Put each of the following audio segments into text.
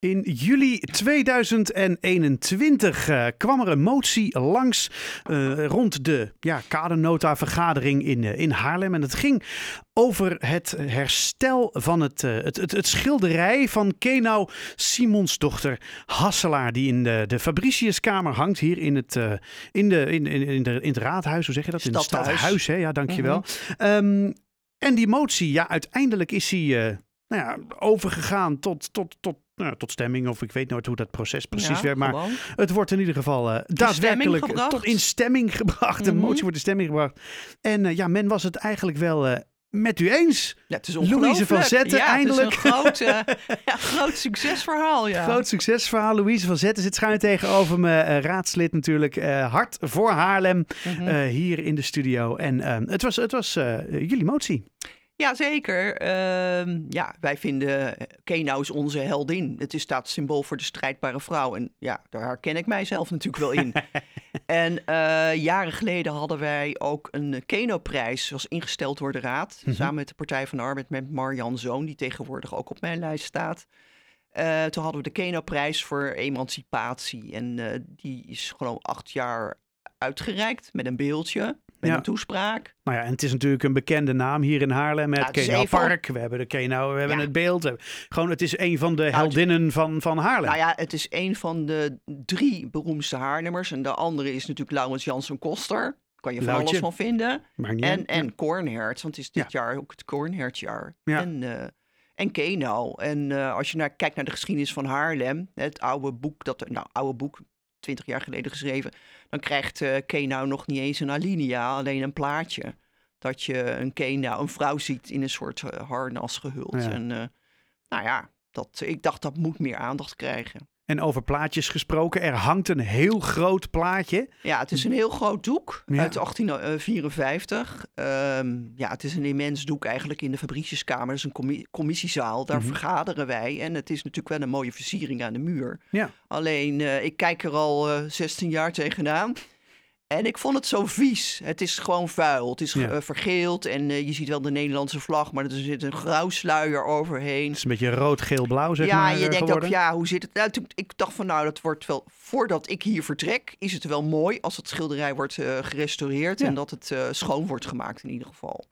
In juli 2021 uh, kwam er een motie langs uh, rond de ja, kadernota-vergadering in, uh, in Haarlem. En het ging over het herstel van het, het, het, het, schilderij van Kenau Simonsdochter Hasselaar. Die in de, de Fabriciuskamer hangt, hier in het, in, de, in, in, in, de, in het raadhuis. Hoe zeg je dat? In het stadhuis, hè? Ja, dankjewel. Mm -hmm. um, en die motie, ja, uiteindelijk is hij nou ja, overgegaan tot, tot, tot, nou, tot stemming. Of ik weet nooit hoe dat proces precies ja, werkt. Maar gewoon. het wordt in ieder geval uh, daadwerkelijk tot in stemming gebracht. De Mhm. motie wordt in stemming gebracht. En uh, ja, men was het eigenlijk wel uh, met u eens. Ja, het is Louise van Zetten, ja, eindelijk. Het is een groot, eh, ja, groot succesverhaal, ja. Groot succesverhaal. Louise van Zetten zit schuin tegenover me. eh, raadslid natuurlijk. eh, hard voor Haarlem. Mhm. eh, hier in de studio. En het was, het was eh, jullie motie. Ja, zeker. Ehm, ja, wij vinden eh, Kenau is onze heldin. Het is staat symbool voor de strijdbare vrouw. En ja, daar herken ik mijzelf natuurlijk wel in. en eh, jaren geleden hadden wij ook een Keno-prijs, was ingesteld door de Raad. Mhm. Samen met de Partij van de Arbeid, met Marjan Zoon, die tegenwoordig ook op mijn lijst staat. Eh, toen hadden we de Keno-prijs voor emancipatie. En die is gewoon acht jaar uitgereikt met een beeldje, met Ja. een toespraak. Nou ja, en het is natuurlijk een bekende naam hier in Haarlem. Met Ja, Park. We hebben de Kenau, we hebben Ja. het beeld. Gewoon, het is een van de het- heldinnen van, van Haarlem. Nou ja, het is een van de drie beroemdste Haarlemmers. En de andere is natuurlijk Laurens Jansen Koster. Kan je van Loutje. alles van vinden. En, en Kornhertz, want het is dit jaar ook het Kornhertzjaar. Ja. En, eh en Kenau. En eh, als je naar, kijkt naar de geschiedenis van Haarlem, het oude boek, dat, nou, oude boek, 20 jaar geleden geschreven, dan krijgt eh Kenau nog niet eens een alinea, alleen een plaatje. Dat je een Kenau, een vrouw ziet in een soort eh, harnas gehuld. Ja. En eh, nou ja, dat, ik dacht dat moet meer aandacht krijgen. En over plaatjes gesproken, er hangt een heel groot plaatje. Ja, het is een heel groot doek Ja. uit 1854. Ehm, ja, het is een immens doek eigenlijk in de Fabriciuskamer. Dat is een commi- commissiezaal. Daar Mhm. vergaderen wij. En het is natuurlijk wel een mooie versiering aan de muur. Ja. Alleen, eh, ik kijk er al eh 16 jaar tegenaan. En ik vond het zo vies. Het is gewoon vuil. Het is Ja. eh, vergeeld. En eh, je ziet wel de Nederlandse vlag, maar er zit een grauw sluier overheen. Het is een beetje rood, geel, blauw, zeg ja, maar. je eh, denkt geworden. ook, ja, hoe zit het? Nou, toen, ik dacht van, nou, dat wordt wel... Voordat ik hier vertrek, is het wel mooi als het schilderij wordt gerestaureerd... Ja. en dat het schoon wordt gemaakt in ieder geval.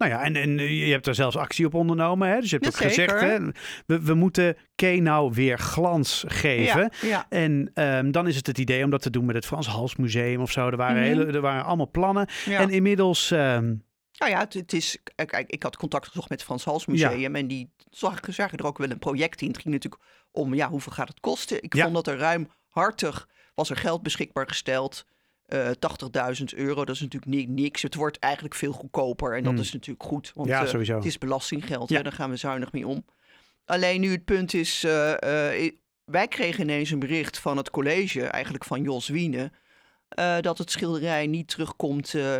Nou ja, en, en eh, je hebt er zelfs actie op ondernomen. Hè? Dus je hebt ook gezegd, hè, we, we moeten Kenau weer glans geven. Ja, ja. En ehm, dan is het het idee om dat te doen met het Frans Hals Museum of zo. Er waren, Mhm. hele, er waren allemaal plannen. ja. En inmiddels, ehm, Nou ja, het, het is... Kijk, ik had contact gezocht met het Frans Hals Museum... en die zag, zagen er ook wel een project in. Het ging natuurlijk om, ja, hoeveel gaat het kosten? Ik Ja. vond dat er ruimhartig was er geld beschikbaar gesteld... eh 80.000 euro, dat is natuurlijk ni- niks. Het wordt eigenlijk veel goedkoper en dat Hmm. is natuurlijk goed. Want ja, eh, sowieso. Het is belastinggeld, Ja. hè, daar gaan we zuinig mee om. Alleen nu het punt is, eh, eh, wij kregen ineens een bericht van het college, eigenlijk van Jos Wiene, eh, dat het schilderij niet terugkomt eh,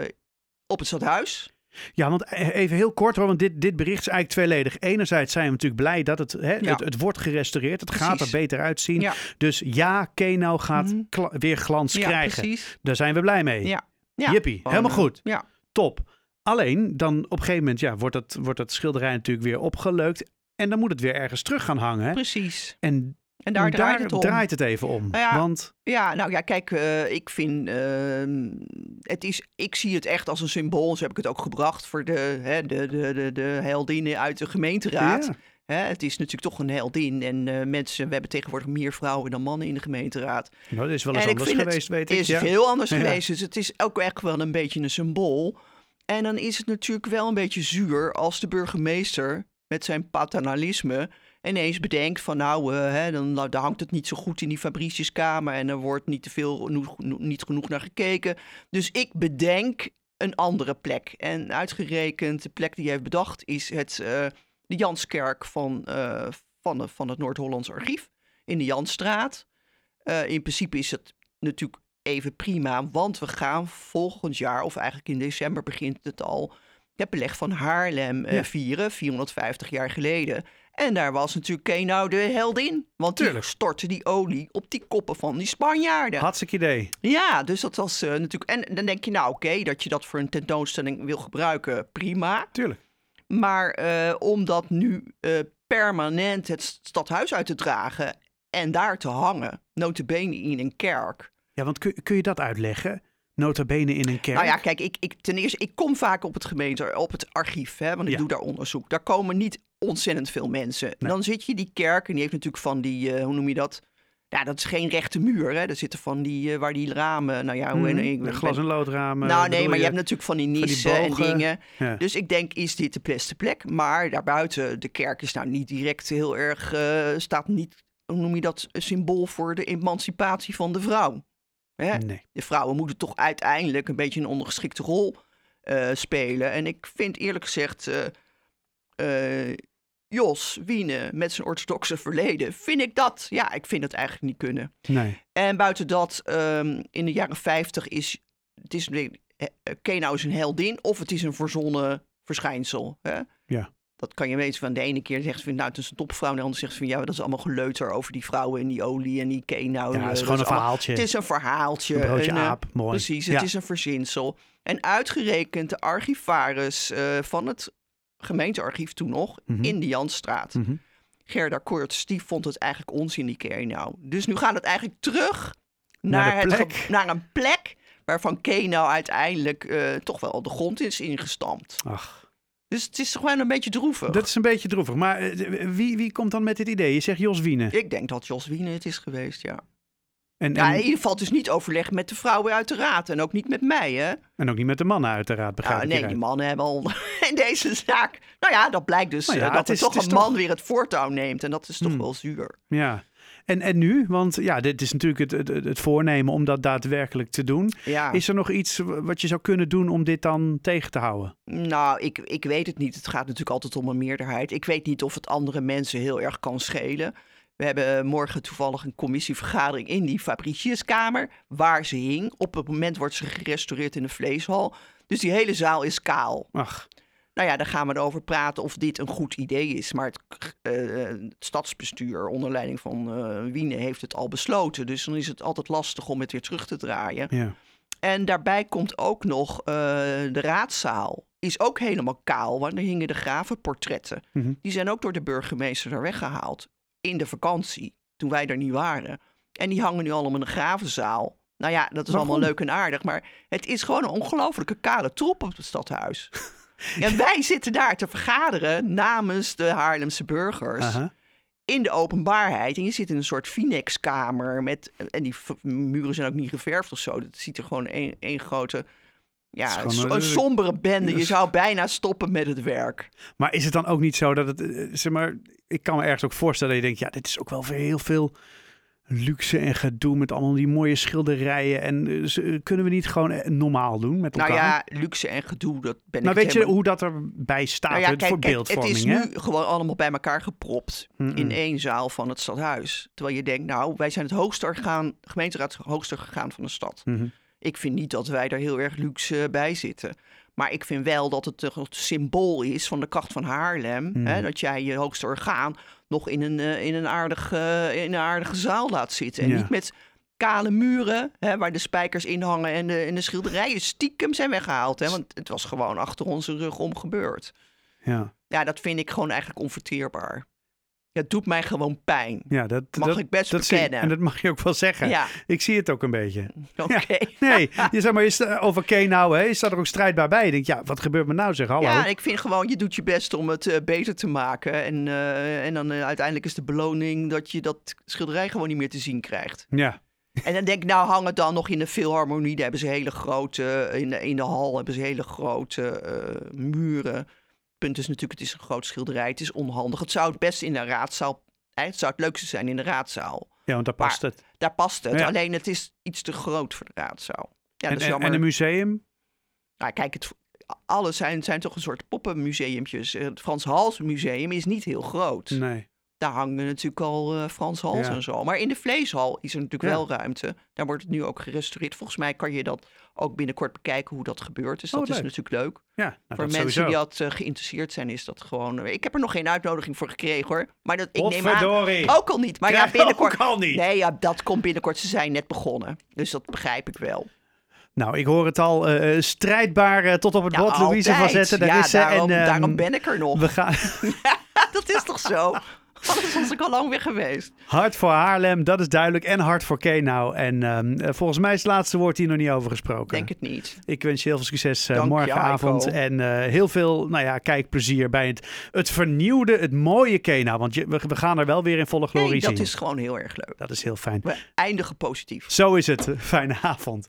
op het stadhuis. Ja, want e- even heel kort hoor, want dit, dit bericht is eigenlijk tweeledig. Enerzijds zijn we natuurlijk blij dat het, hè, Ja. het, het wordt gerestaureerd. Het gaat er beter uitzien. Ja. Dus ja, Kenau gaat Mhm. kla- weer glans Ja, krijgen. precies. Daar zijn we blij mee. Ja. Ja. Jippie, Gewoon, helemaal goed. Ja. Top. Alleen, dan op een gegeven moment ja, wordt, dat, wordt dat schilderij natuurlijk weer opgeleukt. En dan moet het weer ergens terug gaan hangen. Precies. En En daar, draait het om. draait het even om. Nou ja, Want Ja, nou ja, kijk, eh, ik vind, ehm, het is, ik zie het echt als een symbool. Zo heb ik het ook gebracht voor de, hè, de, de, de, de heldinnen uit de gemeenteraad. Ja. Hè, het is natuurlijk toch een heldin. En eh, mensen, we hebben tegenwoordig meer vrouwen dan mannen in de gemeenteraad. nou, dat is wel eens En anders het geweest, weet ik. is ja. veel anders geweest. Dus het is ook echt wel een beetje een symbool. En dan is het natuurlijk wel een beetje zuur als de burgemeester met zijn paternalisme ineens bedenkt van nou, eh, hè, dan, nou, daar hangt het niet zo goed in die Fabriciuskamer en er wordt niet te veel, niet genoeg naar gekeken. Dus ik bedenk een andere plek. En uitgerekend de plek die hij heeft bedacht is het, eh, de Janskerk van, eh, van, van het Noord-Hollands Archief in de Jansstraat. In principe is het natuurlijk even prima, want we gaan volgend jaar, of eigenlijk in december begint het al, het beleg van Haarlem Ja. vieren, 450 jaar geleden. En daar was natuurlijk Kenau de heldin, want die Tuurlijk. stortte die olie op die koppen van die Spanjaarden. Hartstikke idee. Ja, dus dat was eh, natuurlijk. En dan denk je, nou oké, dat je dat voor een tentoonstelling wil gebruiken, prima. Tuurlijk. Maar eh, om dat nu eh, permanent het stadhuis uit te dragen en daar te hangen. Notabene in een kerk. Ja, want kun, kun je dat uitleggen? Nota bene in een kerk? Nou ja, kijk, ik, ik, ten eerste, ik kom vaak op het gemeente, op het archief, hè, want ik Ja. doe daar onderzoek. Daar komen niet ontzettend veel mensen. Nee. Dan zit je die kerk en die heeft natuurlijk van die, eh, hoe noem je dat? Ja, dat is geen rechte muur, hè. Er zitten van die, eh, waar die ramen, nou ja, hoe Mhm, ik, glas- en loodramen. Nou nee, maar je hebt natuurlijk van die nissen en dingen. Ja. Dus ik denk, is dit de beste plek? Maar daarbuiten, de kerk is nou niet direct heel erg, eh, staat niet, hoe noem je dat, een symbool voor de emancipatie van de vrouw. Hè? Nee. De vrouwen moeten toch uiteindelijk een beetje een ondergeschikte rol spelen. En ik vind eerlijk gezegd, Jos Wiene met zijn orthodoxe verleden, vind ik dat, ja, ik vind dat eigenlijk niet kunnen. Nee. En buiten dat, ehm, in de jaren 50 is het is eh, Kenau is een heldin of het is een verzonnen verschijnsel. Hè? Ja. Dat kan je weten van de ene keer zegt ze van nou het is een topvrouw en de andere zegt ze van ja dat is allemaal geleuter over die vrouwen en die olie en die Kenau. Ja, eh, het is gewoon een verhaaltje. Het is een verhaaltje. Een broodje een, eh, aap, mooi. Precies, het Ja. is een verzinsel. En uitgerekend de archivaris eh, van het gemeentearchief toen nog Mhm. in de Janstraat. Mhm. Gerda Koorts, die vond het eigenlijk onzin, die Kenau. Dus nu gaat het eigenlijk terug Naar het naar een plek waarvan Kenau uiteindelijk eh, toch wel de grond is ingestampt. Ach, Dus het is gewoon een beetje droevig. dat is een beetje droevig. Maar eh, wie, wie komt dan met dit idee? Je zegt Jos Wiene. Ik denk dat Jos Wiene het is geweest, ja. En, ja. In en, ieder geval dus niet overleg met de vrouwen uit de raad. En ook niet met mij, hè. en ook niet met de mannen uiteraard, begrijp Nou, ik nee, die mannen hebben al in deze zaak... Nou ja, dat blijkt dus Nou ja, eh, dat er is- toch is een man toch- weer het voortouw neemt. En dat is toch Hmm. wel zuur. Ja. En, en nu? Want ja, dit is natuurlijk het, het, het voornemen om dat daadwerkelijk te doen. Ja. Is er nog iets wat je zou kunnen doen om dit dan tegen te houden? Nou, ik, ik weet het niet. Het gaat natuurlijk altijd om een meerderheid. Ik weet niet of het andere mensen heel erg kan schelen. We hebben eh, morgen toevallig een commissievergadering in die Fabriciuskamer, waar ze hing. Op het moment wordt ze gerestaureerd in de vleeshal. Dus die hele zaal is kaal. Ach, Nou ja, daar gaan we erover praten of dit een goed idee is. Maar het, eh, het stadsbestuur onder leiding van eh Wiene heeft het al besloten. Dus dan is het altijd lastig om het weer terug te draaien. ja. En daarbij komt ook nog de raadzaal. Is ook helemaal kaal, want er hingen de gravenportretten. Mhm. Die zijn ook door de burgemeester er weggehaald. In de vakantie, toen wij er niet waren. En die hangen nu allemaal in de gravenzaal. Nou ja, dat is Waarom? allemaal leuk en aardig. Maar het is gewoon een ongelofelijke kale troep op het stadhuis. en wij zitten daar te vergaderen namens de Haarlemse burgers in de openbaarheid. En je zit in een soort Finex-kamer. Met, en die muren zijn ook niet geverfd of zo. Het ziet er gewoon één één grote... Ja, een, so- een- sombere bende. Je zou bijna stoppen met het werk. Maar is het dan ook niet zo dat het, eh, zeg maar, ik kan me ergens ook voorstellen dat je denkt, ja, dit is ook wel heel veel luxe en gedoe met allemaal die mooie schilderijen. En eh, eh, kunnen we niet gewoon normaal doen met elkaar? Nou ja, luxe en gedoe, dat ben maar ik weet je helemaal- hoe dat erbij staat Nou ja, het kijk, voor kijk, beeldvorming? het is hè? nu gewoon allemaal bij elkaar gepropt. In één zaal van het stadhuis. Terwijl je denkt, nou, wij zijn het hoogste orgaan, gemeenteraad hoogste orgaan van de stad. Mhm. Ik vind niet dat wij daar heel erg luxe bij zitten. Maar ik vind wel dat het toch het symbool is van de kracht van Haarlem. Mm. Hè, dat jij je hoogste orgaan nog in een, eh, in een, aardig, eh, in een aardige zaal laat zitten. En Ja. niet met kale muren hè, waar de spijkers in hangen en de, en de schilderijen stiekem zijn weggehaald. Hè, want het was gewoon achter onze rug om gebeurd. Ja, Ja, dat vind ik gewoon eigenlijk onverteerbaar. Het doet mij gewoon pijn. ja dat, Mag dat, ik best dat bekennen. En dat mag je ook wel zeggen. Ja, Ik zie het ook een beetje. oké. Nee, je zeg maar, je sta, over Kenau, hè, je staat er ook strijdbaar bij. Je denkt, ja, wat gebeurt me nou zeg, hallo. Ja, ik vind gewoon, je doet je best om het eh, beter te maken. En, eh, en dan eh, uiteindelijk is de beloning dat je dat schilderij gewoon niet meer te zien krijgt. ja. En dan denk ik, nou hang het dan nog in de Philharmonie. Daar hebben ze hele grote, in de, in de hal hebben ze hele grote eh, muren. Punt is natuurlijk, het is een groot schilderij. Het is onhandig. Het zou het best in de raadzaal, eh, het zou het leukste zijn in de raadzaal. ja, want daar past het. Daar past het. Ja. Alleen het is iets te groot voor de raadzaal. Ja, en, een museum? Nou, kijk, het, alles zijn, zijn toch een soort poppenmuseumpjes. Het Frans Hals Museum is niet heel groot. Nee. Daar hangen natuurlijk al eh, Frans Hals Ja. en zo. Maar in de vleeshal is er natuurlijk Ja. wel ruimte. Daar wordt het nu ook gerestaureerd. Volgens mij kan je dat ook binnenkort bekijken hoe dat gebeurt. Dus Oh, dat is natuurlijk leuk. Ja, nou, voor mensen sowieso. die dat eh, geïnteresseerd zijn, is dat gewoon... ik heb er nog geen uitnodiging voor gekregen hoor. Maar dat, ik neem aan... Ook al niet. Maar ja, Krijg binnenkort... ook al niet. Nee, ja, dat komt binnenkort. Ze zijn net begonnen. Dus dat begrijp ik wel. Nou, ik hoor het al. eh, eh, strijdbaar eh, tot op het Ja, bot, Louise van. Zetten. Daar ja, is ze. daarom, en, ehm, daarom ben ik er nog. We gaan, dat is toch zo? Anders was ik al lang weer geweest. Hart voor Haarlem, dat is duidelijk. En hart voor Kenau. En ehm, eh, volgens mij is het laatste woord hier nog niet over gesproken. Denk het niet. Ik wens je heel veel succes eh, morgenavond. En eh, heel veel nou ja, kijkplezier bij het, het vernieuwde, het mooie Kenau. Want je, we, we gaan er wel weer in volle glorie Nee, dat zien. is gewoon heel erg leuk. Dat is heel fijn. We eindigen positief. Zo is het. Fijne avond.